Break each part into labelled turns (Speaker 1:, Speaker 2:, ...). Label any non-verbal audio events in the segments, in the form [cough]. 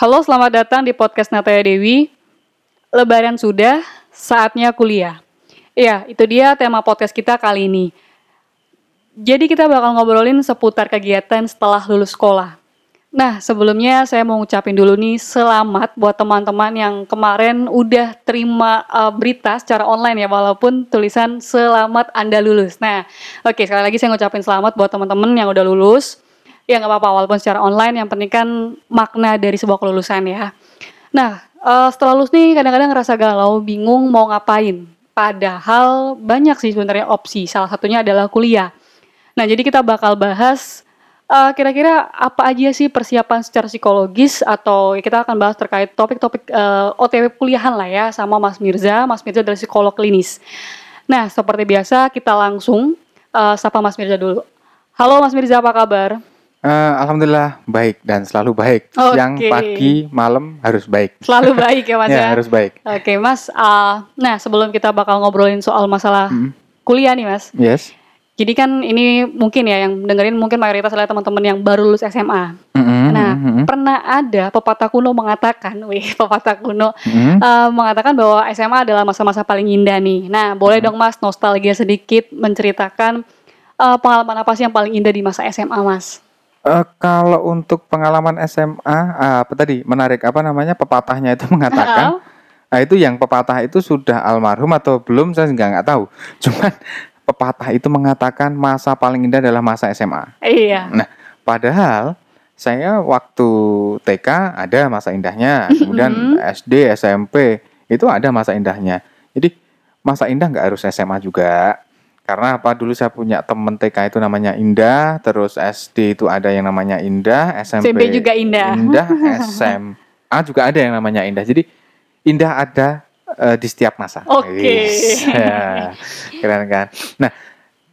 Speaker 1: Halo, selamat datang di podcast Nataya Dewi. Lebaran sudah, saatnya kuliah. Iya, itu dia tema podcast kita kali ini. Jadi kita bakal ngobrolin seputar kegiatan setelah lulus sekolah. Nah, sebelumnya saya mau ngucapin dulu nih selamat buat teman-teman yang kemarin udah terima uh, berita secara online ya, walaupun tulisan selamat Anda lulus. Nah, oke sekali lagi saya ngucapin selamat buat teman-teman yang udah lulus. Ya nggak apa-apa, walaupun secara online yang penting kan makna dari sebuah kelulusan ya. Nah, uh, setelah lulus nih kadang-kadang ngerasa galau, bingung mau ngapain. Padahal banyak sih sebenarnya opsi, salah satunya adalah kuliah. Nah, jadi kita bakal bahas uh, kira-kira apa aja sih persiapan secara psikologis atau ya kita akan bahas terkait topik-topik uh, eh, OTW kuliahan lah ya sama Mas Mirza. Mas Mirza dari psikolog klinis. Nah, seperti biasa kita langsung uh, sapa Mas Mirza dulu. Halo Mas Mirza, apa kabar?
Speaker 2: Uh, Alhamdulillah baik dan selalu baik. Okay. Siang, pagi, malam harus baik.
Speaker 1: Selalu baik ya Mas [laughs] ya.
Speaker 2: ya harus baik.
Speaker 1: Oke okay, Mas. Uh, nah sebelum kita bakal ngobrolin soal masalah mm. kuliah nih Mas.
Speaker 2: Yes.
Speaker 1: Jadi kan ini mungkin ya yang dengerin mungkin mayoritas adalah teman-teman yang baru lulus SMA. Mm-hmm, nah, mm-hmm. pernah ada pepatah kuno mengatakan, [laughs] wih pepatah kuno mm-hmm. uh, mengatakan bahwa SMA adalah masa-masa paling indah nih. Nah, boleh mm-hmm. dong Mas nostalgia sedikit menceritakan uh, pengalaman apa sih yang paling indah di masa SMA, Mas?
Speaker 2: Uh, kalau untuk pengalaman SMA, uh, apa tadi menarik apa namanya pepatahnya itu [laughs] mengatakan. Nah itu yang pepatah itu sudah almarhum atau belum saya nggak nggak tahu. [laughs] Cuman pepatah itu mengatakan masa paling indah adalah masa SMA.
Speaker 1: Iya.
Speaker 2: Nah, padahal saya waktu TK ada masa indahnya, [laughs] kemudian SD, SMP itu ada masa indahnya. Jadi masa indah nggak harus SMA juga. Karena apa? Dulu saya punya temen TK itu namanya Indah, terus SD itu ada yang namanya Indah, SMP
Speaker 1: SMP juga Indah.
Speaker 2: Indah, [laughs] SMA juga ada yang namanya Indah. Jadi Indah ada uh, di setiap masa.
Speaker 1: Oke. Okay.
Speaker 2: ya, [laughs] keren kan. Nah,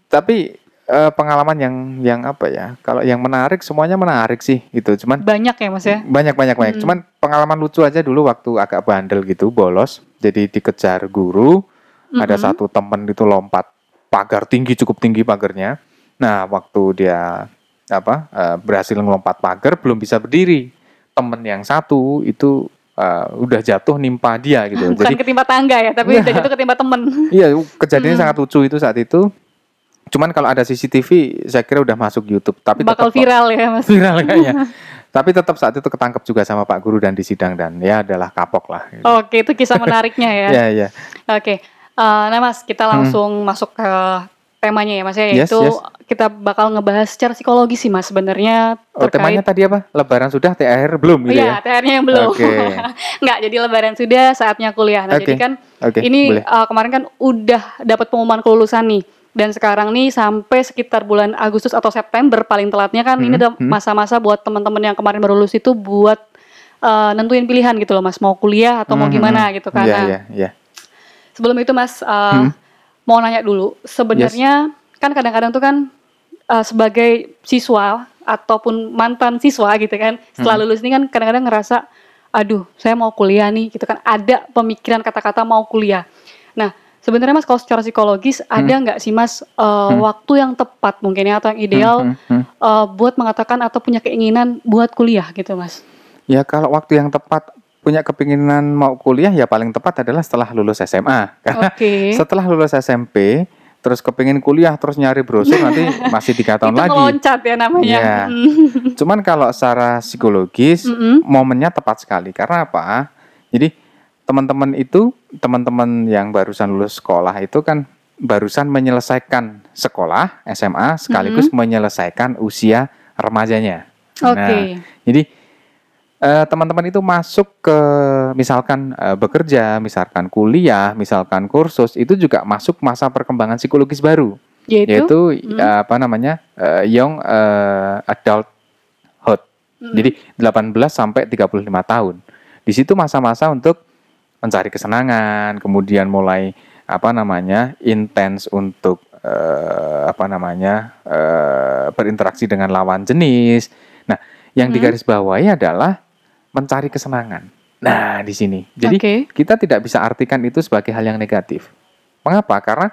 Speaker 2: tapi uh, pengalaman yang yang apa ya? Kalau yang menarik semuanya menarik sih gitu. Cuman
Speaker 1: banyak ya Mas ya?
Speaker 2: Banyak banyak banyak. Hmm. Cuman pengalaman lucu aja dulu waktu agak bandel gitu, bolos. Jadi dikejar guru. -hmm. Ada satu temen itu lompat pagar tinggi cukup tinggi pagarnya. Nah, waktu dia apa uh, berhasil melompat pagar belum bisa berdiri. Temen yang satu itu uh, udah jatuh nimpa dia gitu. [laughs]
Speaker 1: Bukan Jadi ketimpa tangga ya, tapi udah jatuh ketimpa temen. [laughs]
Speaker 2: Iya, kejadiannya hmm. sangat lucu itu saat itu. Cuman kalau ada CCTV, saya kira udah masuk YouTube. Tapi
Speaker 1: bakal tetap, viral ya mas. [laughs]
Speaker 2: Viral kayaknya. tapi tetap saat itu ketangkep juga sama Pak Guru dan disidang dan ya adalah kapok lah. Gitu.
Speaker 1: Oke, itu kisah menariknya ya.
Speaker 2: Iya, iya.
Speaker 1: Oke, uh, nah mas kita langsung hmm. masuk ke temanya ya mas ya, yes, yaitu yes. kita bakal ngebahas secara psikologi sih mas sebenarnya
Speaker 2: oh, temanya tadi apa lebaran sudah THR belum gitu
Speaker 1: iya, ya THR-nya yang belum okay. [laughs] nggak jadi lebaran sudah saatnya kuliah nah okay. jadi kan okay. ini uh, kemarin kan udah dapat pengumuman kelulusan nih dan sekarang nih sampai sekitar bulan Agustus atau September paling telatnya kan hmm, ini udah hmm. masa-masa buat teman-teman yang kemarin baru lulus itu buat uh, nentuin pilihan gitu loh mas mau kuliah atau hmm, mau gimana gitu kan
Speaker 2: yeah, yeah, yeah.
Speaker 1: Sebelum itu mas uh, hmm mau nanya dulu, sebenarnya yes. kan kadang-kadang tuh kan uh, sebagai siswa ataupun mantan siswa gitu kan, setelah hmm. lulus ini kan kadang-kadang ngerasa, aduh saya mau kuliah nih, gitu kan, ada pemikiran kata-kata mau kuliah. Nah, sebenarnya mas kalau secara psikologis hmm. ada nggak sih mas uh, hmm. waktu yang tepat mungkin ya atau yang ideal hmm. Hmm. Hmm. Uh, buat mengatakan atau punya keinginan buat kuliah gitu mas?
Speaker 2: Ya kalau waktu yang tepat punya kepinginan mau kuliah ya paling tepat adalah setelah lulus SMA. Karena okay. setelah lulus SMP terus kepingin kuliah terus nyari brosur nanti [laughs] masih tiga tahun
Speaker 1: Itu
Speaker 2: lagi.
Speaker 1: loncat ya namanya. Ya.
Speaker 2: Cuman kalau secara psikologis mm -hmm. momennya tepat sekali karena apa? Jadi teman-teman itu teman-teman yang barusan lulus sekolah itu kan barusan menyelesaikan sekolah SMA sekaligus mm -hmm. menyelesaikan usia remajanya.
Speaker 1: Oke. Okay. Nah,
Speaker 2: jadi teman-teman uh, itu masuk ke misalkan uh, bekerja, misalkan kuliah, misalkan kursus, itu juga masuk masa perkembangan psikologis baru.
Speaker 1: Yaitu,
Speaker 2: yaitu hmm. uh, apa namanya? Uh, young uh, adulthood. Hmm. Jadi 18 sampai 35 tahun. Di situ masa-masa untuk mencari kesenangan, kemudian mulai apa namanya? intens untuk uh, apa namanya? Uh, berinteraksi dengan lawan jenis. Nah, yang hmm. digarisbawahi adalah mencari kesenangan. Nah, di sini. Jadi okay. kita tidak bisa artikan itu sebagai hal yang negatif. Mengapa? Karena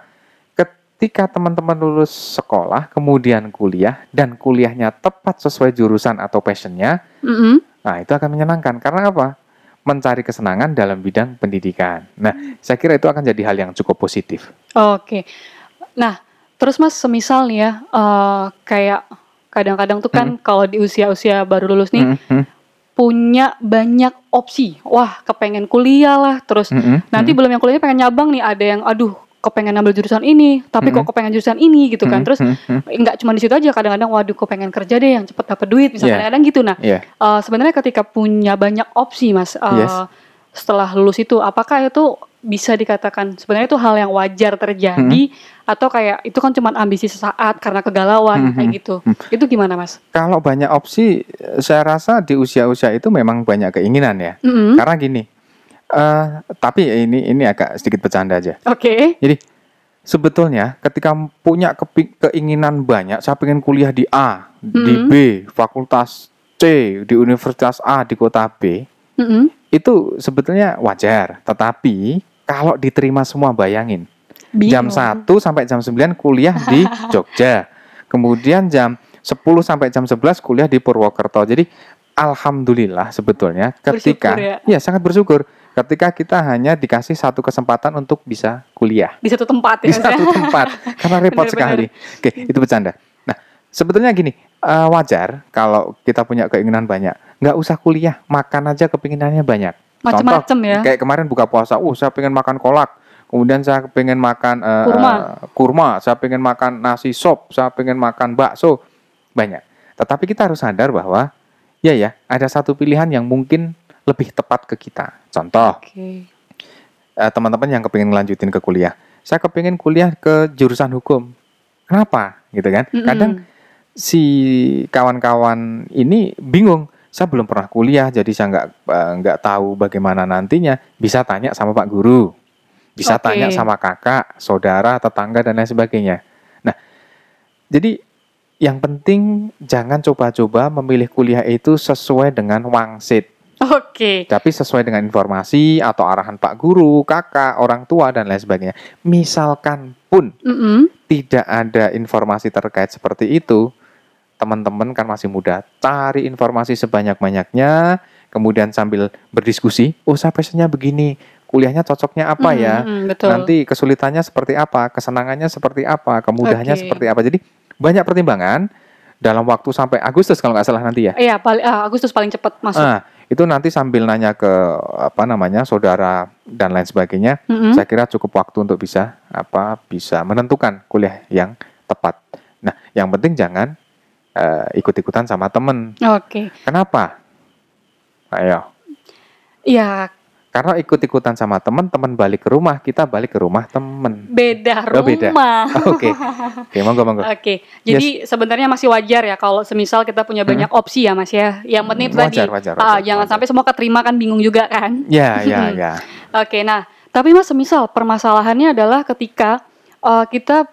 Speaker 2: ketika teman-teman lulus sekolah, kemudian kuliah, dan kuliahnya tepat sesuai jurusan atau passionnya, mm -hmm. Nah, itu akan menyenangkan. Karena apa? Mencari kesenangan dalam bidang pendidikan. Nah, saya kira itu akan jadi hal yang cukup positif.
Speaker 1: Oke. Nah, terus Mas semisal nih ya eh, kayak kadang-kadang tuh kan kalau di usia-usia baru lulus nih
Speaker 2: Mm, mm,
Speaker 1: punya banyak opsi. Wah, kepengen kuliah lah, terus
Speaker 2: mm, mm,
Speaker 1: nanti
Speaker 2: mm.
Speaker 1: belum yang kuliahnya pengen nyabang nih, ada yang aduh kepengen ambil jurusan ini, tapi kok
Speaker 2: Mm-mm.
Speaker 1: kepengen jurusan ini gitu kan.
Speaker 2: Mm,
Speaker 1: Terus
Speaker 2: mm, mm.
Speaker 1: nggak cuma di situ aja, kadang-kadang waduh kepengen kerja deh yang cepet dapet duit, misalnya
Speaker 2: Iya.
Speaker 1: kadang-kadang gitu. Nah,
Speaker 2: Iya.
Speaker 1: eh, sebenarnya ketika punya banyak opsi, Mas, eh,
Speaker 2: Yes.
Speaker 1: setelah lulus itu, apakah itu bisa dikatakan sebenarnya itu hal yang wajar terjadi atau kayak itu kan cuma ambisi sesaat karena kegalauan
Speaker 2: Mhm.
Speaker 1: kayak gitu?
Speaker 2: Hmm.
Speaker 1: Itu gimana, Mas?
Speaker 2: Kalau banyak opsi, saya rasa di usia-usia itu memang banyak keinginan ya.
Speaker 1: Mm-mm.
Speaker 2: Karena gini, eh tapi ini ini agak sedikit bercanda aja.
Speaker 1: Oke.
Speaker 2: Jadi sebetulnya ketika punya keinginan banyak, saya pengen kuliah di A, di
Speaker 1: Mm-mm.
Speaker 2: B, fakultas C, di universitas A di kota B,
Speaker 1: Mm-mm.
Speaker 2: itu sebetulnya wajar. Tetapi kalau diterima semua bayangin, jam
Speaker 1: Bingung.
Speaker 2: 1 sampai jam 9 kuliah di [laughs] Jogja. Kemudian jam 10 sampai jam 11 kuliah di Purwokerto. Jadi alhamdulillah sebetulnya ketika
Speaker 1: Bersyukur ya.
Speaker 2: ya sangat bersyukur ketika kita hanya dikasih satu kesempatan untuk bisa kuliah
Speaker 1: di satu tempat ya
Speaker 2: di
Speaker 1: ya?
Speaker 2: satu tempat karena repot
Speaker 1: Benar-benar.
Speaker 2: sekali. Oke, itu bercanda. Nah, sebetulnya gini, eh, wajar kalau kita punya keinginan banyak. Nggak usah kuliah, makan aja kepinginannya banyak.
Speaker 1: Macem-macem ya.
Speaker 2: Kayak kemarin buka puasa, uh saya pengen makan kolak. Kemudian saya pengen makan eh,
Speaker 1: Kurma.
Speaker 2: eh, kurma, saya pengen makan nasi sop, saya pengen makan bakso. Banyak. Tetapi kita harus sadar bahwa ya ya, ada satu pilihan yang mungkin lebih tepat ke kita. Contoh,
Speaker 1: Oke.
Speaker 2: eh, teman-teman yang kepingin ngelanjutin ke kuliah. Saya kepingin kuliah ke jurusan hukum. Kenapa? Gitu kan?
Speaker 1: Mm-mm.
Speaker 2: Kadang si kawan-kawan ini bingung. Saya belum pernah kuliah, jadi saya nggak eh, nggak tahu bagaimana nantinya. Bisa tanya sama Pak Guru, bisa
Speaker 1: Oke.
Speaker 2: tanya sama kakak, saudara, tetangga dan lain sebagainya. Nah, jadi yang penting jangan coba-coba memilih kuliah itu sesuai dengan wangsit
Speaker 1: Oke.
Speaker 2: tapi sesuai dengan informasi atau arahan Pak Guru, kakak, orang tua dan lain sebagainya. Misalkan pun
Speaker 1: Mm-mm.
Speaker 2: tidak ada informasi terkait seperti itu, teman-teman kan masih muda, cari informasi sebanyak-banyaknya, kemudian sambil berdiskusi, oh saya passionnya begini, kuliahnya cocoknya apa ya?
Speaker 1: Mm-mm, betul.
Speaker 2: Nanti kesulitannya seperti apa, kesenangannya seperti apa, kemudahannya
Speaker 1: Oke.
Speaker 2: seperti apa. Jadi banyak pertimbangan dalam waktu sampai Agustus kalau nggak salah nanti ya.
Speaker 1: Iya, paling ah, Agustus paling cepat masuk.
Speaker 2: Ah, itu nanti sambil nanya ke apa namanya saudara dan lain sebagainya,
Speaker 1: Mm-mm.
Speaker 2: saya kira cukup waktu untuk bisa apa bisa menentukan kuliah yang tepat. Nah, yang penting jangan eh, ikut-ikutan sama temen.
Speaker 1: Oke.
Speaker 2: Kenapa? Ayo,
Speaker 1: Iya,
Speaker 2: karena ikut-ikutan sama temen, temen balik ke rumah, kita balik ke rumah temen.
Speaker 1: beda
Speaker 2: Oh, beda.
Speaker 1: rumah. [laughs]
Speaker 2: Oke, oke, monggo monggo.
Speaker 1: Oke, jadi sebenarnya masih wajar ya kalau semisal kita punya banyak opsi ya Mas ya. Yang penting itu tadi
Speaker 2: Hmm. Wajar, wajar, wajar,
Speaker 1: jangan
Speaker 2: wajar.
Speaker 1: sampai semua keterima kan bingung juga kan.
Speaker 2: Ya, ya, [laughs] ya.
Speaker 1: Oke, nah tapi Mas semisal permasalahannya adalah ketika eh, kita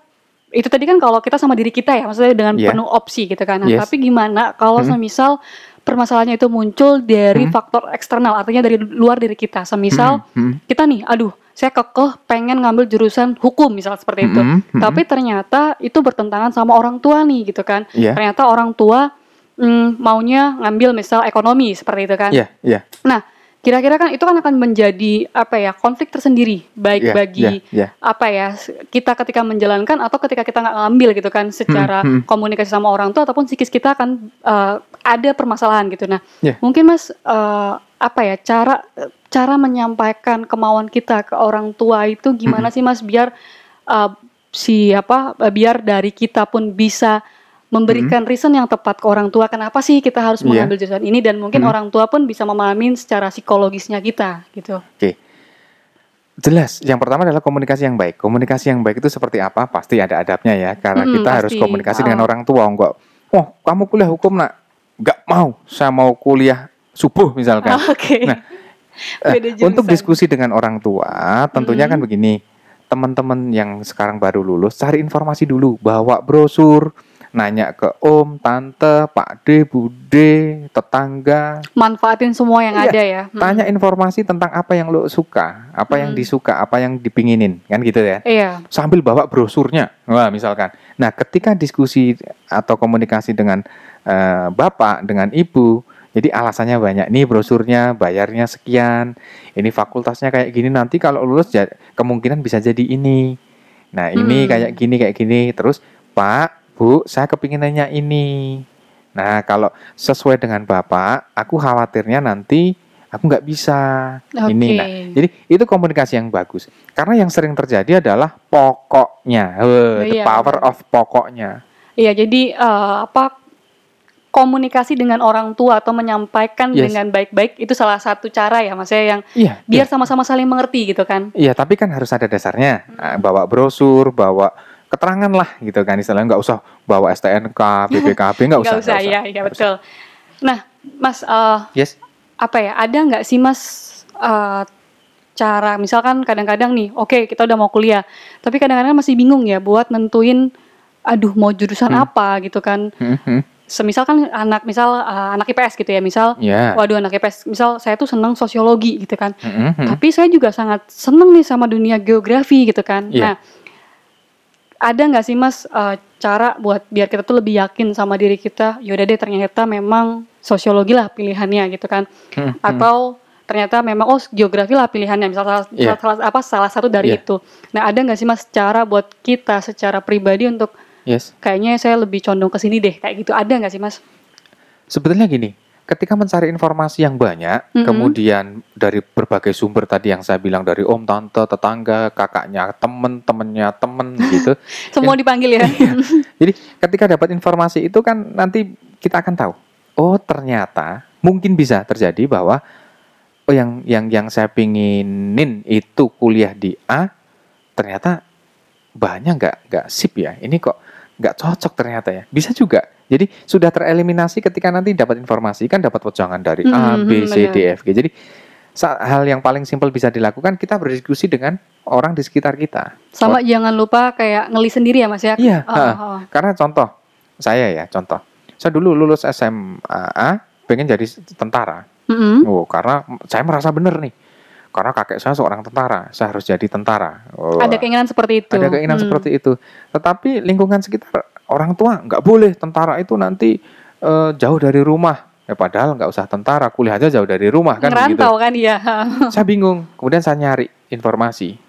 Speaker 1: itu tadi kan kalau kita sama diri kita ya, maksudnya dengan
Speaker 2: Iya.
Speaker 1: penuh opsi gitu kan. Nah,
Speaker 2: Yes.
Speaker 1: tapi gimana kalau
Speaker 2: Hmm.
Speaker 1: semisal permasalahannya itu muncul dari
Speaker 2: Hmm.
Speaker 1: faktor eksternal, artinya dari luar diri kita. Semisal
Speaker 2: Hmm, hmm,
Speaker 1: kita nih, aduh, saya kekeh pengen ngambil jurusan hukum misal seperti itu.
Speaker 2: hmm, hmm,
Speaker 1: Tapi ternyata itu bertentangan sama orang tua nih gitu kan.
Speaker 2: Iya.
Speaker 1: Ternyata orang tua mm, maunya ngambil misal ekonomi seperti itu kan.
Speaker 2: Iya, iya.
Speaker 1: Kira-kira kan itu kan akan menjadi apa ya konflik tersendiri baik
Speaker 2: Iya,
Speaker 1: bagi
Speaker 2: iya, iya.
Speaker 1: apa ya kita ketika menjalankan atau ketika kita nggak ngambil gitu kan secara
Speaker 2: Hmm, hmm.
Speaker 1: komunikasi sama orang tua ataupun psikis kita akan eh, ada permasalahan gitu. Nah
Speaker 2: Iya.
Speaker 1: mungkin mas eh, apa ya cara cara menyampaikan kemauan kita ke orang tua itu gimana sih mas biar si apa eh, biar dari kita pun bisa memberikan reason yang tepat ke orang tua kenapa sih kita harus
Speaker 2: Iya.
Speaker 1: mengambil jurusan ini dan mungkin
Speaker 2: Hmm.
Speaker 1: orang tua pun bisa memahami secara psikologisnya kita gitu.
Speaker 2: Jelas, yang pertama adalah komunikasi yang baik. Komunikasi yang baik itu seperti apa? Pasti ada adabnya ya, karena
Speaker 1: Mm-mm,
Speaker 2: kita harus
Speaker 1: pasti.
Speaker 2: komunikasi dengan
Speaker 1: Oh.
Speaker 2: orang tua. Enggak, oh kamu kuliah hukum nak? Enggak mau, saya mau kuliah subuh misalkan.
Speaker 1: Oke.
Speaker 2: Nah, [laughs] Eh,
Speaker 1: Beda jurusan.
Speaker 2: Untuk diskusi dengan orang tua, tentunya kan
Speaker 1: Mm-mm.
Speaker 2: begini, teman-teman yang sekarang baru lulus, cari informasi dulu, bawa brosur, nanya ke om, tante, pak D, bude, tetangga,
Speaker 1: manfaatin semua yang
Speaker 2: Iya,
Speaker 1: ada ya. Hmm.
Speaker 2: tanya informasi tentang apa yang lo suka, apa yang
Speaker 1: Hmm.
Speaker 2: disuka, apa yang dipinginin, kan gitu ya.
Speaker 1: Iya.
Speaker 2: Sambil bawa brosurnya, wah misalkan. Nah, ketika diskusi atau komunikasi dengan eh, bapak, dengan ibu, Jadi alasannya banyak. Nih brosurnya, bayarnya sekian. Ini fakultasnya kayak gini. Nanti kalau lulus ja- kemungkinan bisa jadi ini. Nah ini
Speaker 1: Hmm.
Speaker 2: kayak gini kayak gini. Terus Pak, Bu, saya kepingin nanya ini. Nah kalau sesuai dengan Bapak, aku khawatirnya nanti aku nggak bisa.
Speaker 1: Oke.
Speaker 2: Ini. Nah, jadi itu komunikasi yang bagus. Karena yang sering terjadi adalah pokoknya. Weh, the
Speaker 1: Iya,
Speaker 2: power of pokoknya.
Speaker 1: Iya, jadi eh, apa komunikasi dengan orang tua atau menyampaikan
Speaker 2: Yes.
Speaker 1: dengan baik-baik itu salah satu cara ya, Mas ya yang
Speaker 2: Iya.
Speaker 1: biar sama-sama saling mengerti gitu kan.
Speaker 2: Iya, tapi kan harus ada dasarnya. Nah, bawa brosur, bawa keterangan lah gitu kan. Istilahnya nggak usah bawa STNK, BPKB, nggak usah.
Speaker 1: Nggak usah, ya, ya betul. Nah, Mas, eh,
Speaker 2: Yes.
Speaker 1: apa ya? Ada nggak sih Mas eh, cara misalkan kadang-kadang nih, oke kita udah mau kuliah, tapi kadang-kadang masih bingung ya buat nentuin, aduh mau jurusan
Speaker 2: Hmm.
Speaker 1: apa gitu kan.
Speaker 2: Hmm, hmm.
Speaker 1: Semisal kan anak misal eh, anak IPS gitu ya, misal
Speaker 2: Ya.
Speaker 1: Waduh anak IPS, misal saya tuh senang sosiologi gitu kan.
Speaker 2: Hmm, hmm.
Speaker 1: Tapi saya juga sangat seneng nih sama dunia geografi gitu kan.
Speaker 2: Iya.
Speaker 1: Nah, ada nggak sih mas eh, cara buat biar kita tuh lebih yakin sama diri kita? Yaudah deh ternyata memang sosiologi lah pilihannya gitu kan.
Speaker 2: Hmm, hmm.
Speaker 1: Atau ternyata memang oh geografi lah pilihannya. Misal salah,
Speaker 2: Iya.
Speaker 1: salah apa salah satu dari
Speaker 2: Iya.
Speaker 1: itu. Nah ada nggak sih mas cara buat kita secara pribadi untuk
Speaker 2: Yes.
Speaker 1: kayaknya saya lebih condong ke sini deh kayak gitu. Ada nggak sih mas?
Speaker 2: Sebetulnya gini, ketika mencari informasi yang banyak,
Speaker 1: Mhm.
Speaker 2: kemudian dari berbagai sumber tadi yang saya bilang dari om, tante, tetangga, kakaknya, temen, temennya, temen [laughs] gitu.
Speaker 1: Semua dipanggil ya. [laughs]
Speaker 2: Jadi ketika dapat informasi itu kan nanti kita akan tahu. Oh ternyata mungkin bisa terjadi bahwa oh yang yang yang saya pinginin itu kuliah di A ternyata bahannya nggak nggak sip ya. Ini kok nggak cocok ternyata ya. Bisa juga. Jadi sudah tereliminasi ketika nanti dapat informasi kan dapat wejangan dari A,
Speaker 1: Hmm,
Speaker 2: B, C. D, F, G. Jadi hal yang paling simpel bisa dilakukan kita berdiskusi dengan orang di sekitar kita.
Speaker 1: Sama jangan lupa kayak ngeli sendiri ya mas ya.
Speaker 2: Iya,
Speaker 1: Oh, oh, oh.
Speaker 2: Karena contoh, saya ya contoh. Saya dulu lulus SMA, pengen jadi tentara.
Speaker 1: Mm-mm.
Speaker 2: Oh, karena saya merasa benar nih. Karena kakek saya seorang tentara, saya harus jadi tentara. Oh,
Speaker 1: Ada keinginan seperti itu.
Speaker 2: ada keinginan
Speaker 1: Hmm.
Speaker 2: seperti itu. Tetapi lingkungan sekitar orang tua nggak boleh tentara itu nanti eh, jauh dari rumah. Ya padahal nggak usah tentara, kuliah aja jauh dari rumah kan.
Speaker 1: Ngerantau kan iya. [laughs]
Speaker 2: Saya bingung. Kemudian saya nyari informasi.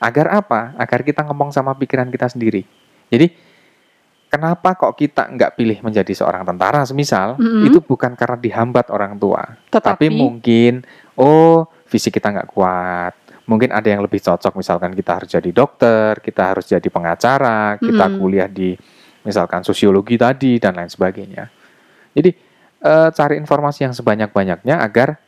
Speaker 2: Agar apa? Agar kita ngomong sama pikiran kita sendiri. Jadi kenapa kok kita nggak pilih menjadi seorang tentara semisal
Speaker 1: Mm-mm.
Speaker 2: itu bukan karena dihambat orang tua,
Speaker 1: Tetapi,
Speaker 2: tapi mungkin oh fisik kita nggak kuat. Mungkin ada yang lebih cocok misalkan kita harus jadi dokter, kita harus jadi pengacara, kita
Speaker 1: Mm-mm.
Speaker 2: kuliah di misalkan sosiologi tadi dan lain sebagainya. Jadi eh, cari informasi yang sebanyak-banyaknya agar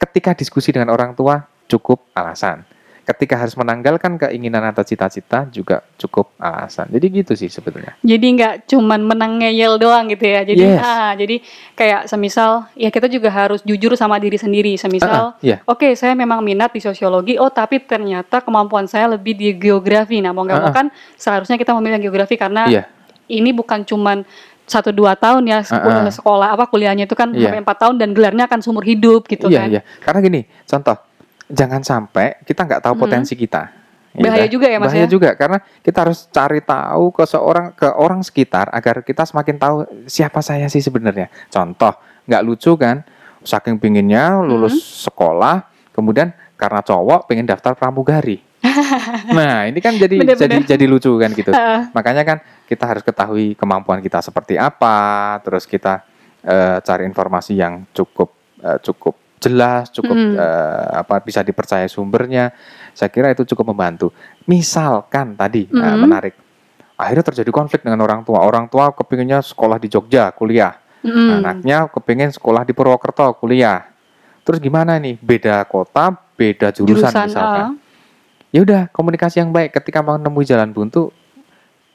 Speaker 2: ketika diskusi dengan orang tua cukup alasan. Ketika harus menanggalkan keinginan atau cita-cita juga cukup alasan. Jadi gitu sih sebetulnya.
Speaker 1: jadi nggak cuman menang ngeyel doang gitu ya. Jadi
Speaker 2: Yes.
Speaker 1: ah, jadi kayak semisal ya kita juga harus jujur sama diri sendiri. Semisal
Speaker 2: Ah, ah, Iya,
Speaker 1: Oke, saya memang minat di sosiologi. Oh, tapi ternyata kemampuan saya lebih di geografi. Nah, mau nggak mau
Speaker 2: Ah,
Speaker 1: kan seharusnya kita memilih geografi karena
Speaker 2: iya,
Speaker 1: ini bukan cuman satu dua tahun ya
Speaker 2: Ah, ah.
Speaker 1: sekolah apa kuliahnya itu kan
Speaker 2: Iya.
Speaker 1: sampai empat tahun dan gelarnya akan seumur hidup gitu
Speaker 2: iya,
Speaker 1: kan.
Speaker 2: iya. Karena gini, contoh, jangan sampai kita nggak tahu
Speaker 1: Mhm.
Speaker 2: potensi kita.
Speaker 1: Bahaya
Speaker 2: Gitu.
Speaker 1: juga ya mas
Speaker 2: Bahaya
Speaker 1: ya.
Speaker 2: juga karena kita harus cari tahu ke seorang ke orang sekitar agar kita semakin tahu siapa saya sih sebenarnya. Contoh, nggak lucu kan? Saking pinginnya lulus
Speaker 1: Mhm.
Speaker 2: sekolah, kemudian karena cowok pengen daftar pramugari. [laughs] nah, ini kan jadi
Speaker 1: Bener-bener.
Speaker 2: jadi jadi lucu kan gitu.
Speaker 1: Ah,
Speaker 2: Makanya kan kita harus ketahui kemampuan kita seperti apa, terus kita eh, cari informasi yang cukup eh, cukup jelas, cukup
Speaker 1: Mm.
Speaker 2: eh, apa bisa dipercaya sumbernya. Saya kira itu cukup membantu. Misalkan tadi nah,
Speaker 1: Mm.
Speaker 2: menarik, akhirnya terjadi konflik dengan orang tua. Orang tua kepinginnya sekolah di Jogja, kuliah.
Speaker 1: mm.
Speaker 2: Anaknya kepingin sekolah di Purwokerto, kuliah. Terus gimana nih? Beda kota, beda jurusan, misalkan
Speaker 1: ah.
Speaker 2: Ya udah komunikasi yang baik ketika menemui jalan buntu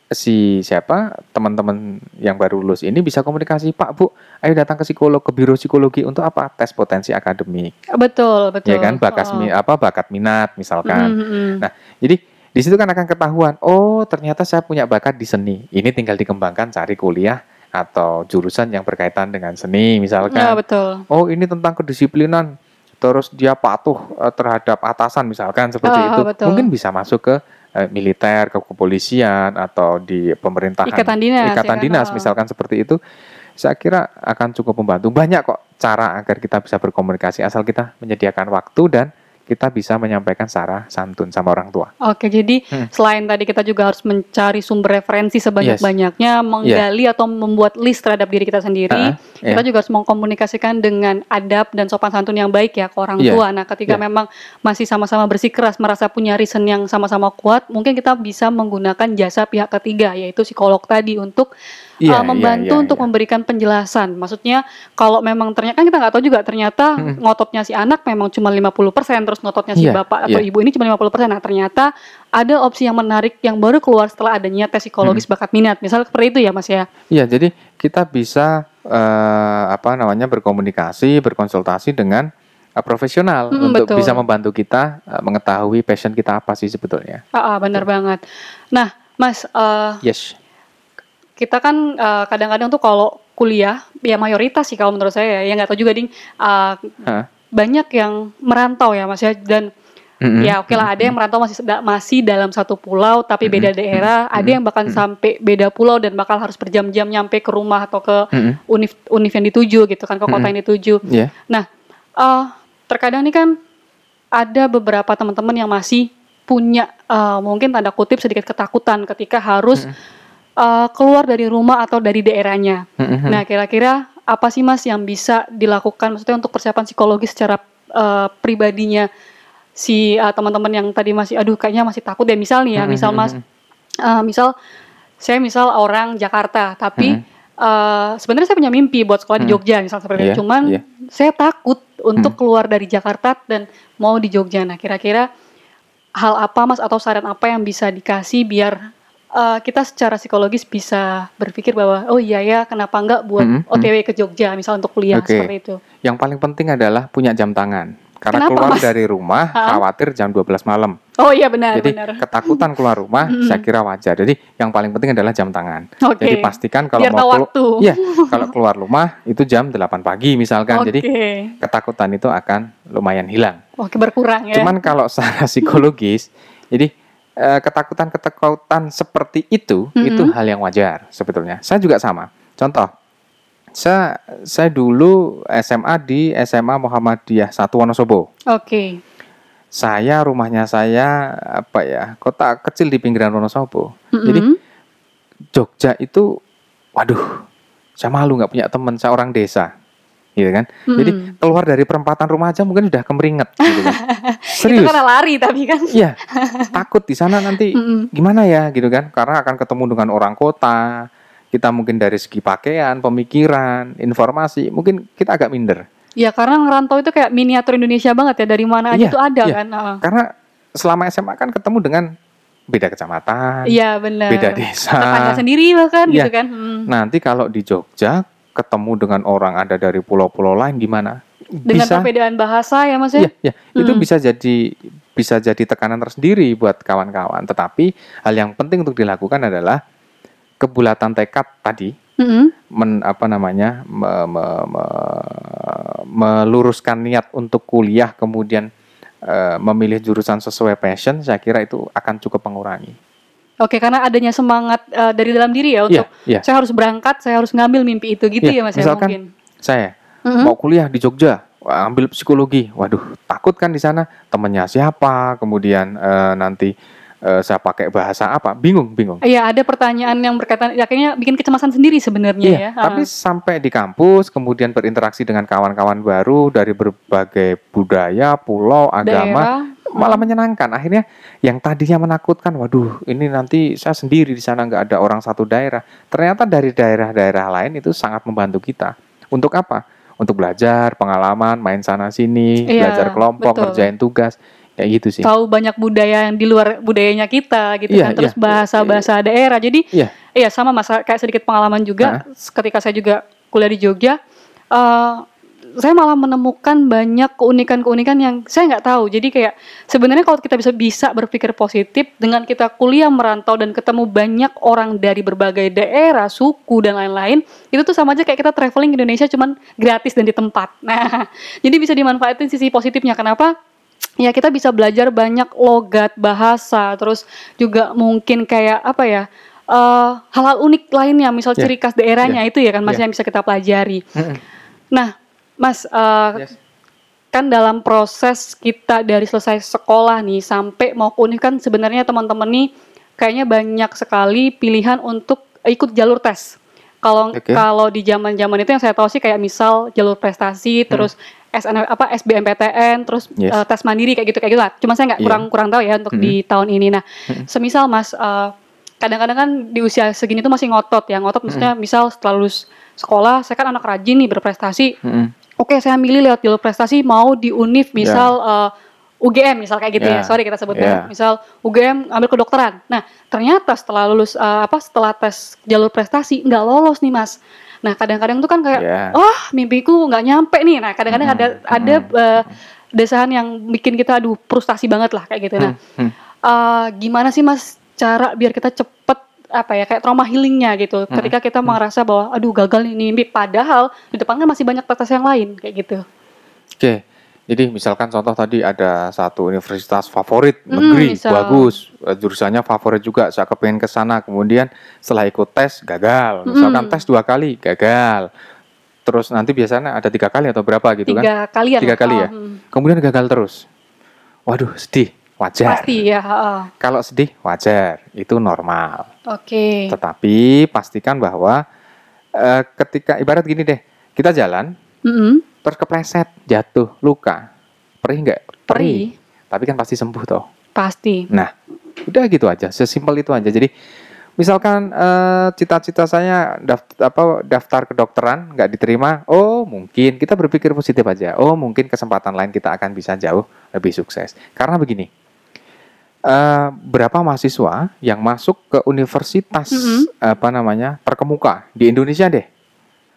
Speaker 2: si siapa teman-teman yang baru lulus ini bisa komunikasi Pak Bu ayo datang ke psikolog ke biro psikologi untuk apa tes potensi akademik
Speaker 1: betul betul.
Speaker 2: ya kan bakat
Speaker 1: Oh.
Speaker 2: apa bakat minat misalkan
Speaker 1: Mm, mm, mm.
Speaker 2: Nah, jadi di situ kan akan ketahuan oh ternyata saya punya bakat di seni ini tinggal dikembangkan cari kuliah atau jurusan yang berkaitan dengan seni misalkan
Speaker 1: Ya betul.
Speaker 2: oh ini tentang kedisiplinan terus dia patuh eh, terhadap atasan misalkan seperti
Speaker 1: Ah,
Speaker 2: itu
Speaker 1: betul.
Speaker 2: mungkin bisa masuk ke eh, militer ke kepolisian atau di pemerintahan
Speaker 1: Ikatan dinas,
Speaker 2: ikatan
Speaker 1: ya kan?
Speaker 2: dinas
Speaker 1: Ah.
Speaker 2: misalkan seperti itu saya kira akan cukup membantu banyak kok cara agar kita bisa berkomunikasi asal kita menyediakan waktu dan kita bisa menyampaikan secara santun sama orang tua.
Speaker 1: Oke, jadi
Speaker 2: Hmm.
Speaker 1: selain tadi kita juga harus mencari sumber referensi sebanyak-banyaknya, menggali atau membuat list terhadap diri kita sendiri.
Speaker 2: Ah,
Speaker 1: Kita
Speaker 2: ya.
Speaker 1: juga harus mengkomunikasikan dengan adab dan sopan santun yang baik ya ke orang
Speaker 2: Iya,
Speaker 1: tua. Nah, ketika
Speaker 2: iya.
Speaker 1: memang masih sama-sama bersikeras merasa punya reason yang sama-sama kuat, mungkin kita bisa menggunakan jasa pihak ketiga yaitu psikolog tadi untuk
Speaker 2: Iya,
Speaker 1: uh, membantu
Speaker 2: iya, iya,
Speaker 1: untuk
Speaker 2: iya.
Speaker 1: memberikan penjelasan. Maksudnya kalau memang ternyata kan kita nggak tahu juga ternyata
Speaker 2: Mm-mm.
Speaker 1: ngototnya si anak memang cuma 50% terus ngototnya si
Speaker 2: Iya,
Speaker 1: bapak atau
Speaker 2: iya.
Speaker 1: ibu ini cuma 50%. Nah, ternyata ada opsi yang menarik yang baru keluar setelah adanya tes psikologis bakat minat. Misalnya seperti itu ya, Mas ya.
Speaker 2: Iya, jadi kita bisa eh, apa namanya berkomunikasi, berkonsultasi dengan eh, profesional
Speaker 1: Mm,
Speaker 2: untuk
Speaker 1: betul.
Speaker 2: bisa membantu kita eh, mengetahui passion kita apa sih sebetulnya.
Speaker 1: Ah, ah, benar banget. Nah, Mas, eh,
Speaker 2: Yes.
Speaker 1: Kita kan eh, kadang-kadang tuh kalau kuliah ya mayoritas sih kalau menurut saya ya nggak tahu juga ding eh,
Speaker 2: Hah?
Speaker 1: banyak yang merantau ya Mas ya dan
Speaker 2: Mm-mm.
Speaker 1: ya oke lah ada yang merantau masih masih dalam satu pulau tapi beda
Speaker 2: Mm-mm.
Speaker 1: daerah ada yang bahkan sampai beda pulau dan bakal harus berjam-jam nyampe ke rumah atau ke
Speaker 2: Mm-mm.
Speaker 1: univ univ yang dituju gitu kan ke kota
Speaker 2: Mm-mm.
Speaker 1: yang dituju
Speaker 2: Iya.
Speaker 1: nah eh, terkadang nih kan ada beberapa teman-teman yang masih punya eh, mungkin tanda kutip sedikit ketakutan ketika harus eh, keluar dari rumah atau dari daerahnya
Speaker 2: Mm-mm.
Speaker 1: Nah, kira-kira apa sih Mas yang bisa dilakukan maksudnya untuk persiapan psikologis secara eh, pribadinya si eh, teman-teman yang tadi masih aduh kayaknya masih takut ya misal nih ya,
Speaker 2: Mm-mm,
Speaker 1: misal Mas eh, misal saya misal orang Jakarta tapi
Speaker 2: Mm-mm.
Speaker 1: eh, sebenarnya saya punya mimpi buat sekolah di
Speaker 2: Mm.
Speaker 1: Jogja misal seperti
Speaker 2: Iya,
Speaker 1: itu. Cuman
Speaker 2: iya.
Speaker 1: saya takut untuk
Speaker 2: Mm.
Speaker 1: keluar dari Jakarta dan mau di Jogja. Nah, kira-kira hal apa Mas atau saran apa yang bisa dikasih biar eh, kita secara psikologis bisa berpikir bahwa oh iya ya kenapa enggak buat
Speaker 2: Mm-mm,
Speaker 1: OTW ke Jogja misal untuk kuliah
Speaker 2: Oke.
Speaker 1: seperti itu.
Speaker 2: Yang paling penting adalah punya jam tangan. Karena
Speaker 1: Kenapa,
Speaker 2: keluar
Speaker 1: Mas?
Speaker 2: dari rumah
Speaker 1: Hah?
Speaker 2: khawatir jam 12 malam.
Speaker 1: Oh iya benar
Speaker 2: Jadi
Speaker 1: benar.
Speaker 2: ketakutan keluar rumah
Speaker 1: Mm-mm.
Speaker 2: saya kira wajar. Jadi yang paling penting adalah jam tangan.
Speaker 1: Oke.
Speaker 2: Jadi pastikan kalau
Speaker 1: Biar
Speaker 2: mau
Speaker 1: waktu.
Speaker 2: Iya, kalau keluar rumah itu jam 8 pagi misalkan.
Speaker 1: Oke.
Speaker 2: Jadi ketakutan itu akan lumayan hilang.
Speaker 1: Oke berkurang ya.
Speaker 2: Cuman kalau secara psikologis, jadi ketakutan-ketakutan seperti itu
Speaker 1: Mm-mm.
Speaker 2: itu hal yang wajar sebetulnya. Saya juga sama. Contoh, saya saya dulu SMA di SMA Muhammadiyah Satu Wonosobo.
Speaker 1: Oke.
Speaker 2: Saya rumahnya saya apa ya kota kecil di pinggiran Wonosobo.
Speaker 1: Mm-mm.
Speaker 2: Jadi Jogja itu, waduh, saya malu nggak punya teman, saya orang desa, gitu kan. Jadi
Speaker 1: Mm-mm.
Speaker 2: keluar dari perempatan rumah aja mungkin udah kemeringet, gitu kan. [laughs]
Speaker 1: itu
Speaker 2: Serius.
Speaker 1: karena lari tapi kan.
Speaker 2: Iya, [laughs] takut di sana nanti
Speaker 1: Mm-mm.
Speaker 2: gimana ya gitu kan? Karena akan ketemu dengan orang kota. Kita mungkin dari segi pakaian, pemikiran, informasi, mungkin kita agak minder.
Speaker 1: Ya karena ngerantau itu kayak miniatur Indonesia banget ya dari mana aja
Speaker 2: Iya,
Speaker 1: tuh ada
Speaker 2: iya.
Speaker 1: kan. Heeh.
Speaker 2: Karena selama SMA kan ketemu dengan beda kecamatan,
Speaker 1: Iya benar.
Speaker 2: beda desa.
Speaker 1: Tetangga sendiri bahkan
Speaker 2: Iya.
Speaker 1: gitu kan. Hmm.
Speaker 2: Nanti kalau di Jogja ketemu dengan orang ada dari pulau-pulau lain gimana?
Speaker 1: Dengan
Speaker 2: bisa,
Speaker 1: perbedaan bahasa ya Mas ya.
Speaker 2: Iya. Itu
Speaker 1: Hmm.
Speaker 2: bisa jadi bisa jadi tekanan tersendiri buat kawan-kawan. Tetapi hal yang penting untuk dilakukan adalah kebulatan tekad tadi
Speaker 1: Mm-mm.
Speaker 2: men, apa namanya me- me- me- meluruskan niat untuk kuliah kemudian eh, memilih jurusan sesuai passion saya kira itu akan cukup mengurangi.
Speaker 1: Oke, karena adanya semangat eh, dari dalam diri ya untuk
Speaker 2: Iya, iya.
Speaker 1: saya harus berangkat, saya harus ngambil mimpi itu gitu ya
Speaker 2: Iya,
Speaker 1: Mas ya
Speaker 2: misalkan
Speaker 1: mungkin.
Speaker 2: Saya
Speaker 1: Mm-mm.
Speaker 2: mau kuliah di Jogja, ambil psikologi. Waduh, takut kan di sana temennya siapa, kemudian eh, nanti eh, saya pakai bahasa apa, bingung, bingung.
Speaker 1: Iya, ada pertanyaan yang berkaitan ya kayaknya bikin kecemasan sendiri sebenarnya
Speaker 2: Iya,
Speaker 1: ya.
Speaker 2: tapi
Speaker 1: Ah.
Speaker 2: sampai di kampus, kemudian berinteraksi dengan kawan-kawan baru dari berbagai budaya, pulau, agama,
Speaker 1: daerah
Speaker 2: malah menyenangkan. Akhirnya yang tadinya menakutkan, waduh, ini nanti saya sendiri di sana nggak ada orang satu daerah. Ternyata dari daerah-daerah lain itu sangat membantu kita. Untuk apa? Untuk belajar, pengalaman, main sana sini,
Speaker 1: Iya,
Speaker 2: belajar kelompok,
Speaker 1: betul.
Speaker 2: ngerjain tugas, kayak gitu sih.
Speaker 1: tahu banyak budaya yang di luar budayanya kita gitu
Speaker 2: Iya,
Speaker 1: kan. Terus
Speaker 2: iya.
Speaker 1: bahasa-bahasa daerah. Jadi
Speaker 2: Iya.
Speaker 1: iya sama mas kayak sedikit pengalaman juga. Ketika saya juga kuliah di Jogja eh, saya malah menemukan banyak keunikan-keunikan yang saya nggak tahu. Jadi kayak sebenarnya kalau kita bisa bisa berpikir positif dengan kita kuliah merantau dan ketemu banyak orang dari berbagai daerah suku dan lain-lain itu tuh sama aja kayak kita traveling ke Indonesia cuman gratis dan di tempat. [laughs] Nah jadi bisa dimanfaatin sisi positifnya. Kenapa ya kita bisa belajar banyak logat bahasa terus juga mungkin kayak apa ya eh, hal-hal unik lainnya misal
Speaker 2: Ya.
Speaker 1: ciri khas daerahnya itu ya kan mas
Speaker 2: Ya.
Speaker 1: yang bisa kita pelajari nah Mas, eh,
Speaker 2: Yes.
Speaker 1: kan dalam proses kita dari selesai sekolah nih sampai mau univ kan sebenarnya teman-teman nih kayaknya banyak sekali pilihan untuk ikut jalur tes. Kalau
Speaker 2: Oke.
Speaker 1: kalau di zaman-zaman itu yang saya tahu sih kayak misal jalur prestasi, terus SN, apa SBMPTN, terus
Speaker 2: Hmm. Yes.
Speaker 1: eh, tes mandiri kayak gitu kayak gitu lah. Cuma saya nggak
Speaker 2: Iya.
Speaker 1: kurang kurang tahu ya untuk di tahun ini. Nah, semisal Mas eh, kadang-kadang kan di usia segini tuh masih ngotot ya. Ngotot maksudnya misal setelah lulus sekolah, saya kan anak rajin nih berprestasi,
Speaker 2: Mm-mm.
Speaker 1: Oke, saya milih lewat jalur prestasi mau di UNIF misal eh, UGM misal kayak gitu ya.
Speaker 2: Ya.
Speaker 1: Sorry kita sebutnya.
Speaker 2: Ya.
Speaker 1: Misal UGM ambil kedokteran. Nah, ternyata setelah lulus eh, apa setelah tes jalur prestasi nggak lolos nih, Mas. Nah, kadang-kadang tuh kan kayak
Speaker 2: Ya.
Speaker 1: wah, mimpiku nggak nyampe nih. Nah, kadang-kadang ada ada eh, desahan yang bikin kita aduh frustasi banget lah kayak gitu. Nah,
Speaker 2: Hmm.
Speaker 1: eh, gimana sih Mas cara biar kita cepet apa ya kayak trauma healingnya gitu ketika kita merasa bahwa aduh gagal nih mimpi padahal di depan kan masih banyak tes yang lain kayak gitu
Speaker 2: Oke, jadi misalkan contoh tadi ada satu universitas favorit
Speaker 1: Hmm,
Speaker 2: negeri
Speaker 1: misal.
Speaker 2: bagus, eh, jurusannya favorit juga, saya kepengen ke sana, kemudian setelah ikut tes gagal, misalkan
Speaker 1: Hmm.
Speaker 2: tes dua kali gagal, terus nanti biasanya ada tiga kali atau berapa gitu kan?
Speaker 1: tiga kalian
Speaker 2: Tiga
Speaker 1: lah.
Speaker 2: kali ya,
Speaker 1: hmm.
Speaker 2: kemudian gagal terus, waduh sedih, wajar.
Speaker 1: pasti ya heeh.
Speaker 2: Kalau sedih wajar, itu normal.
Speaker 1: oke
Speaker 2: Tetapi pastikan bahwa eh, ketika ibarat gini deh, kita jalan
Speaker 1: Mm-mm.
Speaker 2: Terus kepleset, jatuh, luka, perih nggak?
Speaker 1: Perih.
Speaker 2: Tapi kan pasti sembuh toh.
Speaker 1: pasti
Speaker 2: Nah, udah gitu aja, sesimpel itu aja. Jadi misalkan eh, cita-cita saya daftar, apa, daftar kedokteran nggak diterima, oh mungkin kita berpikir positif aja. Oh mungkin kesempatan lain kita akan bisa jauh lebih sukses. Karena begini, eh, berapa mahasiswa yang masuk ke universitas
Speaker 1: Mhm.
Speaker 2: apa namanya terkemuka di Indonesia deh,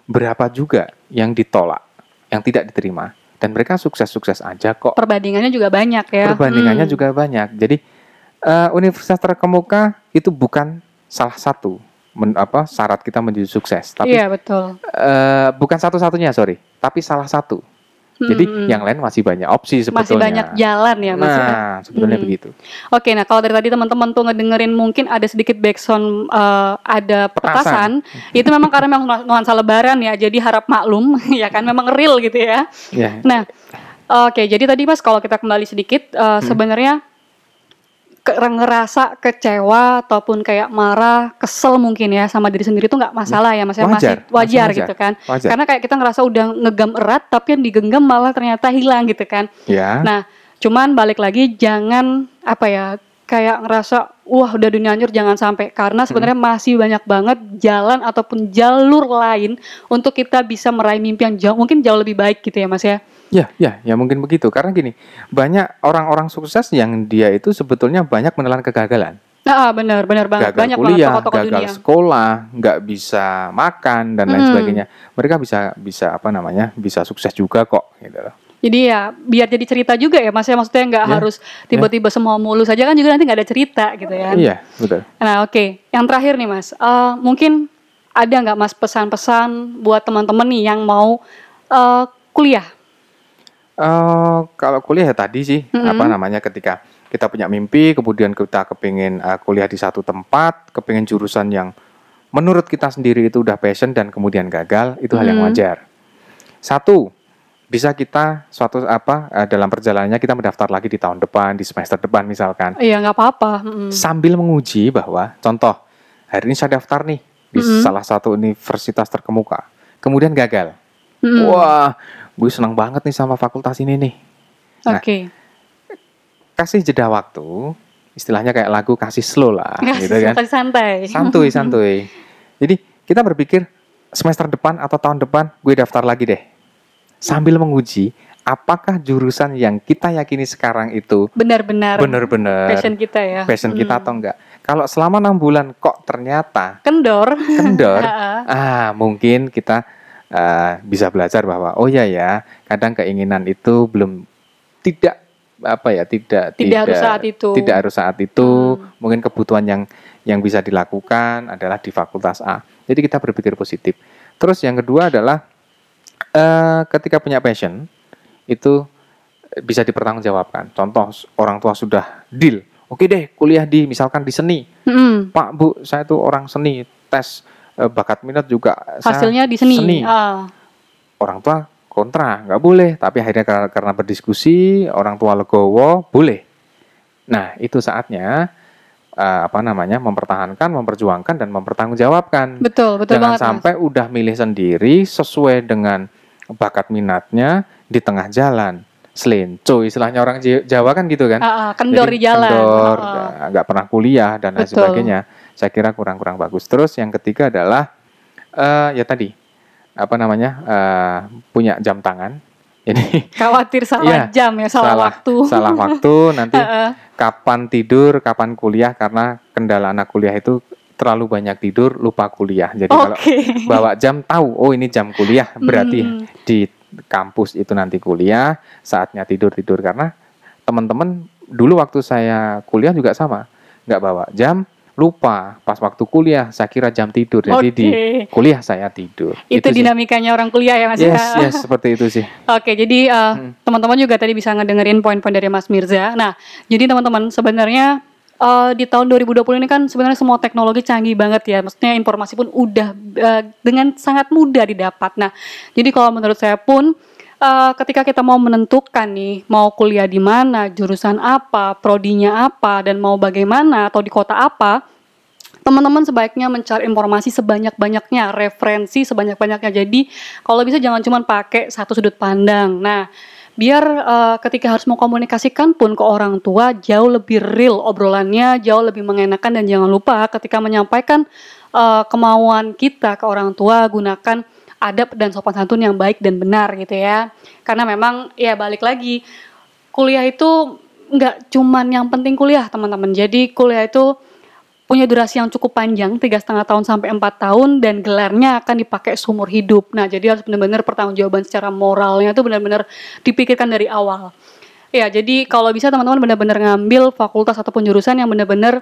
Speaker 2: berapa juga yang ditolak, yang tidak diterima, dan mereka sukses-sukses aja kok.
Speaker 1: perbandingannya juga banyak ya
Speaker 2: Perbandingannya
Speaker 1: Hmm.
Speaker 2: juga banyak. Jadi eh, universitas terkemuka itu bukan salah satu men- apa syarat kita menuju sukses, tapi
Speaker 1: iya betul
Speaker 2: eh, bukan satu-satunya sorry, tapi salah satu. Jadi
Speaker 1: Mm-mm.
Speaker 2: yang lain masih banyak opsi sebetulnya.
Speaker 1: masih banyak jalan ya mas ya?
Speaker 2: Nah, sebetulnya
Speaker 1: Hmm.
Speaker 2: begitu.
Speaker 1: Oke, nah kalau dari tadi teman-teman tuh ngedengerin mungkin ada sedikit backsound eh, ada petasan, itu memang karena memang nu- nuansa lebaran ya, jadi harap maklum [laughs] ya kan memang real gitu ya.
Speaker 2: Ya.
Speaker 1: Nah, oke jadi tadi mas kalau kita kembali sedikit
Speaker 2: Hmm.
Speaker 1: eh, sebenarnya ngerasa kecewa ataupun kayak marah, kesel mungkin ya sama diri sendiri itu nggak masalah ya, mas ya masih
Speaker 2: Wajar,
Speaker 1: wajar,
Speaker 2: masih wajar.
Speaker 1: gitu kan.
Speaker 2: Wajar.
Speaker 1: Karena kayak kita ngerasa udah ngegam erat tapi yang digenggam malah ternyata hilang gitu kan.
Speaker 2: Ya.
Speaker 1: Nah, cuman balik lagi jangan apa ya kayak ngerasa wah udah dunia hancur jangan sampai karena sebenarnya masih banyak banget jalan ataupun jalur lain untuk kita bisa meraih mimpi yang jauh mungkin jauh lebih baik gitu ya Mas ya.
Speaker 2: Ya, ya, ya mungkin begitu. Karena gini, banyak orang-orang sukses yang dia itu sebetulnya banyak menelan kegagalan.
Speaker 1: Ah, benar benar banget
Speaker 2: gagal
Speaker 1: banyak
Speaker 2: kuliah,
Speaker 1: banget tokoh-tokoh
Speaker 2: gagal
Speaker 1: dunia.
Speaker 2: sekolah, nggak bisa makan dan lain
Speaker 1: Hmm.
Speaker 2: sebagainya. Mereka bisa bisa apa namanya? Bisa sukses juga kok gitu loh.
Speaker 1: Jadi ya biar jadi cerita juga ya Mas ya maksudnya nggak
Speaker 2: Ya,
Speaker 1: harus tiba-tiba semua mulus saja kan juga nanti nggak ada cerita gitu ya.
Speaker 2: Iya, betul.
Speaker 1: Nah, oke. Yang terakhir nih, Mas. Eh, mungkin ada nggak Mas pesan-pesan buat teman-teman nih yang mau eh, kuliah?
Speaker 2: Eh, kalau kuliah ya tadi sih
Speaker 1: Mm-mm.
Speaker 2: apa namanya ketika kita punya mimpi, kemudian kita kepingin eh, kuliah di satu tempat, kepingin jurusan yang menurut kita sendiri itu udah passion dan kemudian gagal, itu hal yang
Speaker 1: Mm.
Speaker 2: wajar. Satu, bisa kita suatu apa eh, dalam perjalanannya kita mendaftar lagi di tahun depan, di semester depan misalkan,
Speaker 1: Iya, nggak apa-apa.
Speaker 2: Sambil menguji bahwa contoh hari ini saya daftar nih di
Speaker 1: Mm-mm.
Speaker 2: salah satu universitas terkemuka, kemudian gagal.
Speaker 1: Mm-mm.
Speaker 2: Wah, gue senang banget nih sama fakultas ini nih. nah,
Speaker 1: Oke.
Speaker 2: kasih jeda waktu, istilahnya kayak lagu kasih slow lah, gitu kan.
Speaker 1: Santai.
Speaker 2: Santuy, [laughs] santuy. Jadi kita berpikir semester depan atau tahun depan gue daftar lagi deh. Sambil menguji apakah jurusan yang kita yakini sekarang itu
Speaker 1: Benar-benar
Speaker 2: benar-benar
Speaker 1: passion kita ya.
Speaker 2: passion kita
Speaker 1: Mm.
Speaker 2: atau enggak. Kalau selama enam bulan kok ternyata
Speaker 1: Kendor.
Speaker 2: kendor, [laughs] ah mungkin kita eh, bisa belajar bahwa oh ya ya kadang keinginan itu belum tidak apa ya tidak
Speaker 1: Tidak harus saat itu.
Speaker 2: tidak harus saat itu
Speaker 1: Hmm.
Speaker 2: mungkin kebutuhan yang yang bisa dilakukan adalah di fakultas A jadi kita berpikir positif terus yang kedua adalah eh, ketika punya passion itu bisa dipertanggungjawabkan contoh orang tua sudah deal oke deh kuliah di misalkan di seni
Speaker 1: Mm-mm.
Speaker 2: Pak Bu, saya tuh orang seni, tes eh, bakat minat juga saya
Speaker 1: Hasilnya di seni.
Speaker 2: seni.
Speaker 1: Ah.
Speaker 2: Orang tua kontra, nggak boleh. Tapi akhirnya karena, karena berdiskusi, orang tua legowo, boleh. Nah, itu saatnya eh, apa namanya mempertahankan, memperjuangkan dan mempertanggungjawabkan.
Speaker 1: Betul, betul
Speaker 2: Jangan
Speaker 1: banget. Mas.
Speaker 2: sampai udah milih sendiri sesuai dengan bakat minatnya di tengah jalan. Selenco istilahnya orang Jawa kan gitu kan.
Speaker 1: Ah, ah, kendor
Speaker 2: Jadi
Speaker 1: di jalan.
Speaker 2: kendor,
Speaker 1: ah.
Speaker 2: nggak- pernah kuliah dan lain sebagainya. Saya kira kurang-kurang bagus. Terus yang ketiga adalah eh, ya tadi apa namanya eh, punya jam tangan. Jadi
Speaker 1: Khawatir salah [laughs]
Speaker 2: Iya,
Speaker 1: jam ya, salah,
Speaker 2: salah-
Speaker 1: waktu.
Speaker 2: salah waktu nanti [laughs] kapan tidur, kapan kuliah karena kendala anak kuliah itu terlalu banyak tidur, lupa kuliah. Jadi kalau
Speaker 1: Oke. [laughs]
Speaker 2: bawa jam tahu, oh ini jam kuliah, berarti
Speaker 1: Mm.
Speaker 2: di kampus itu nanti kuliah, saatnya tidur tidur karena teman-teman dulu waktu saya kuliah juga sama, nggak bawa jam, lupa pas waktu kuliah saya kira jam tidur, jadi di kuliah saya tidur.
Speaker 1: Itu
Speaker 2: sih.
Speaker 1: dinamikanya orang kuliah ya Mas.
Speaker 2: Yes, yes seperti itu sih.
Speaker 1: Oke, jadi uh,
Speaker 2: Hmm.
Speaker 1: teman-teman juga tadi bisa ngedengerin poin-poin dari Mas Mirza. Nah, jadi teman-teman sebenarnya uh, di tahun 2020 ini kan sebenarnya semua teknologi canggih banget ya. Maksudnya informasi pun udah uh, dengan sangat mudah didapat. Nah, jadi kalau menurut saya pun uh, ketika kita mau menentukan nih mau kuliah di mana, jurusan apa, prodinya apa, dan mau bagaimana atau di kota apa, teman-teman sebaiknya mencari informasi sebanyak-banyaknya, referensi sebanyak-banyaknya. Jadi kalau bisa jangan cuma pakai satu sudut pandang. Nah, biar eh, ketika harus mengkomunikasikan pun ke orang tua jauh lebih real obrolannya, jauh lebih mengenakan dan jangan lupa ketika menyampaikan eh, kemauan kita ke orang tua gunakan adab dan sopan santun yang baik dan benar gitu ya. Karena memang ya balik lagi kuliah itu nggak cuman yang penting kuliah teman-teman. Jadi kuliah itu punya durasi yang cukup panjang tiga setengah tahun sampai empat tahun dan gelarnya akan dipakai seumur hidup. Nah jadi harus benar-benar pertanggungjawaban secara moralnya itu benar-benar dipikirkan dari awal. Ya jadi kalau bisa teman-teman benar-benar ngambil fakultas ataupun jurusan yang benar-benar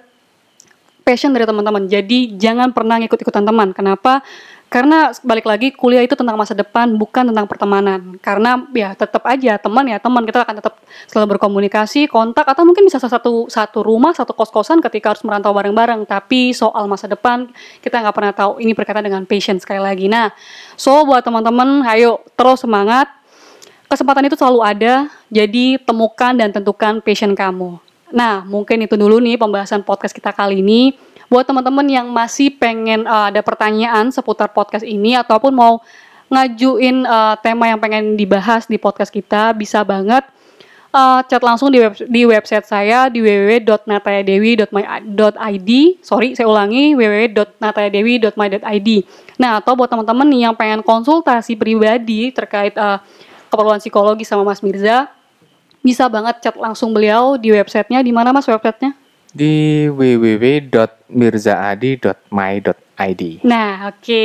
Speaker 1: passion dari teman-teman. Jadi jangan pernah ngikut-ikutan teman. Kenapa? Karena balik lagi kuliah itu tentang masa depan bukan tentang pertemanan. Karena ya tetap aja teman ya teman kita akan tetap selalu berkomunikasi, kontak atau mungkin bisa satu satu rumah, satu kos-kosan ketika harus merantau bareng-bareng. Tapi soal masa depan kita nggak pernah tahu. Ini berkaitan dengan passion sekali lagi. Nah, so buat teman-teman, ayo terus semangat. Kesempatan itu selalu ada. Jadi temukan dan tentukan passion kamu. Nah, mungkin itu dulu nih pembahasan podcast kita kali ini. Buat teman-teman yang masih pengen uh, ada pertanyaan seputar podcast ini ataupun mau ngajuin uh, tema yang pengen dibahas di podcast kita, bisa banget uh, chat langsung di, web, di website saya di www.natayadewi.my.id. Sorry, saya ulangi www.natayadewi.my.id. Nah, atau buat teman-teman yang pengen konsultasi pribadi terkait uh, keperluan psikologi sama Mas Mirza, bisa banget chat langsung beliau di websitenya. Di mana Mas websitenya?
Speaker 2: Di www.mirzaadi.my.id.
Speaker 1: Nah, oke.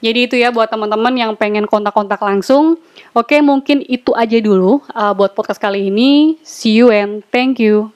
Speaker 1: Jadi itu ya buat teman-teman yang pengen kontak-kontak langsung. Oke, mungkin itu aja dulu uh, buat podcast kali ini. See you and thank you.